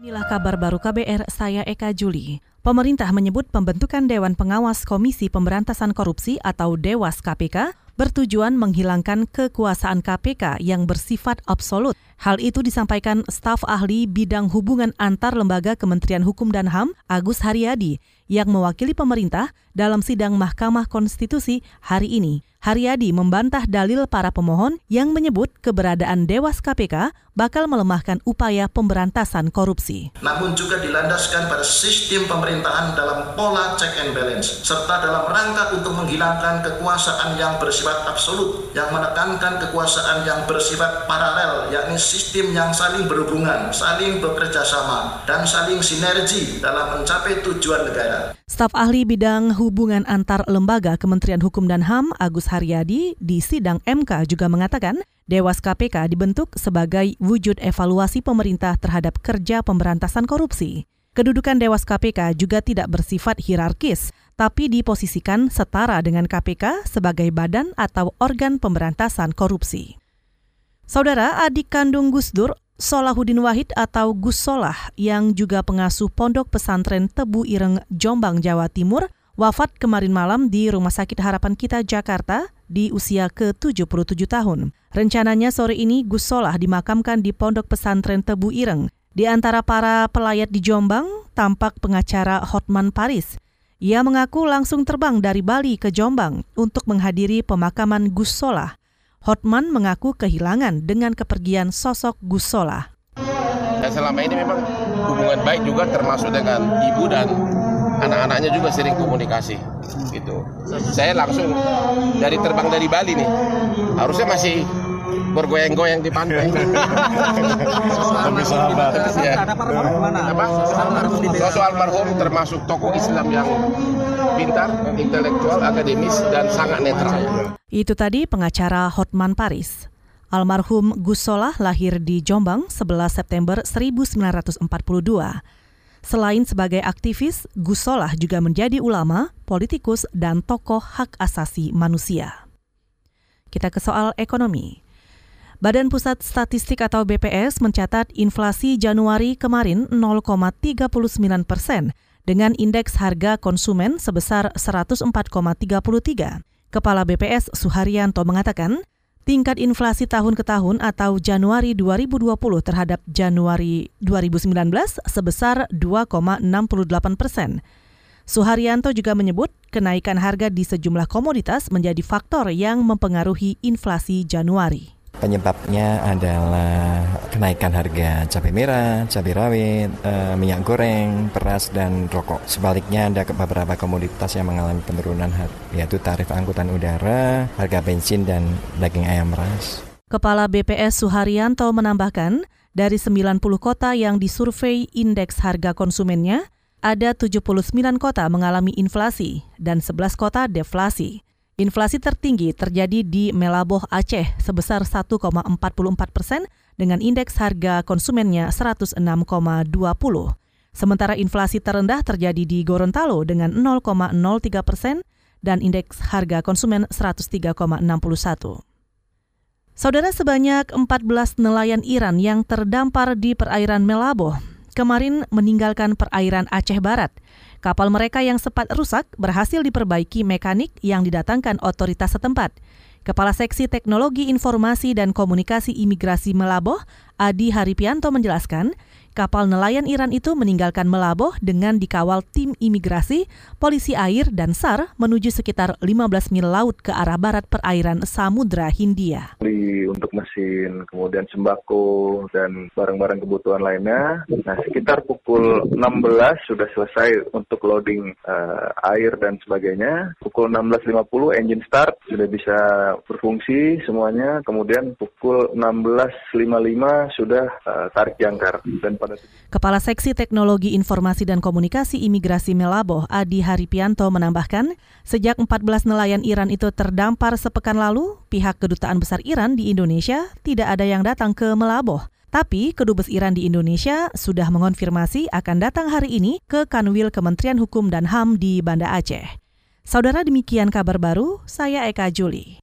Inilah kabar baru KBR, saya Eka Juli. Pemerintah menyebut pembentukan Dewan Pengawas Komisi Pemberantasan Korupsi atau Dewas KPK bertujuan menghilangkan kekuasaan KPK yang bersifat absolut. Hal itu disampaikan staf ahli bidang hubungan antar lembaga Kementerian Hukum dan HAM, Agus Haryadi, yang mewakili pemerintah dalam sidang Mahkamah Konstitusi hari ini. Haryadi membantah dalil para pemohon yang menyebut keberadaan Dewas KPK bakal melemahkan upaya pemberantasan korupsi. Namun juga dilandaskan pada sistem pemerintahan dalam pola check and balance, serta dalam rangka untuk menghilangkan kekuasaan yang bersifat absolut, yang menekankan kekuasaan yang bersifat paralel, yakni sistem yang saling berhubungan, saling bekerja sama, dan saling sinergi dalam mencapai tujuan negara. Staf ahli bidang hubungan antar lembaga Kementerian Hukum dan HAM Agus Haryadi di sidang MK juga mengatakan Dewas KPK dibentuk sebagai wujud evaluasi pemerintah terhadap kerja pemberantasan korupsi. Kedudukan Dewas KPK juga tidak bersifat hierarkis, tapi diposisikan setara dengan KPK sebagai badan atau organ pemberantasan korupsi. Saudara adik kandung Gus Dur, Solahuddin Wahid atau Gus Solah yang juga pengasuh Pondok Pesantren Tebu Ireng, Jombang, Jawa Timur, wafat kemarin malam di Rumah Sakit Harapan Kita Jakarta di usia ke-77 tahun. Rencananya sore ini Gus Solah dimakamkan di Pondok Pesantren Tebu Ireng. Di antara para pelayat di Jombang, tampak pengacara Hotman Paris. Ia mengaku langsung terbang dari Bali ke Jombang untuk menghadiri pemakaman Gus Solah. Hotman mengaku kehilangan dengan kepergian sosok Gus Solah. Dan selama ini memang hubungan baik juga termasuk dengan ibu dan anak-anaknya juga sering komunikasi gitu. Saya langsung dari terbang dari Bali nih. Harusnya masih bergoyang-goyang di pantai. Tapi sahabat. Ya. Ada almarhum? Apa? Sosok almarhum termasuk tokoh Islam yang pintar, intelektual, akademis, dan sangat netral. Itu tadi pengacara Hotman Paris. Almarhum Gus Solah lahir di Jombang 11 September 1942. Selain sebagai aktivis, Gus Solah juga menjadi ulama, politikus, dan tokoh hak asasi manusia. Kita ke soal ekonomi. Badan Pusat Statistik atau BPS mencatat inflasi Januari kemarin 0,39 persen dengan indeks harga konsumen sebesar 104,33. Kepala BPS Suharyanto mengatakan, tingkat inflasi tahun ke tahun atau Januari 2020 terhadap Januari 2019 sebesar 2,68 persen. Suharyanto juga menyebut kenaikan harga di sejumlah komoditas menjadi faktor yang mempengaruhi inflasi Januari. Penyebabnya adalah kenaikan harga cabai merah, cabai rawit, e, minyak goreng, beras, dan rokok. Sebaliknya ada beberapa komoditas yang mengalami penurunan yaitu tarif angkutan udara, harga bensin, dan daging ayam ras. Kepala BPS Suharyanto menambahkan, dari 90 kota yang disurvei indeks harga konsumennya, ada 79 kota mengalami inflasi dan 11 kota deflasi. Inflasi tertinggi terjadi di Melaboh Aceh sebesar 1,44 persen dengan indeks harga konsumennya 106,20. Sementara inflasi terendah terjadi di Gorontalo dengan 0,03 persen dan indeks harga konsumen 103,61. Saudara sebanyak 14 nelayan Iran yang terdampar di perairan Melaboh kemarin meninggalkan perairan Aceh Barat. Kapal mereka yang sempat rusak berhasil diperbaiki mekanik yang didatangkan otoritas setempat. Kepala Seksi Teknologi Informasi dan Komunikasi Imigrasi Melaboh, Adi Haripianto menjelaskan, kapal nelayan Iran itu meninggalkan Melaboh dengan dikawal tim imigrasi, polisi air, dan SAR menuju sekitar 15 mil laut ke arah barat perairan Samudra Hindia. Untuk mesin, kemudian sembako, dan barang-barang kebutuhan lainnya. Nah, sekitar pukul 16 sudah selesai untuk loading uh, air dan sebagainya. Pukul 16.50 engine start sudah bisa berfungsi semuanya. Kemudian pukul 16.55 sudah uh, tarik jangkar dan pada Kepala Seksi Teknologi Informasi dan Komunikasi Imigrasi Melaboh, Adi Haripianto menambahkan, sejak 14 nelayan Iran itu terdampar sepekan lalu, pihak Kedutaan Besar Iran di Indonesia tidak ada yang datang ke Melaboh. Tapi Kedubes Iran di Indonesia sudah mengonfirmasi akan datang hari ini ke Kanwil Kementerian Hukum dan HAM di Banda Aceh. Saudara demikian kabar baru, saya Eka Juli.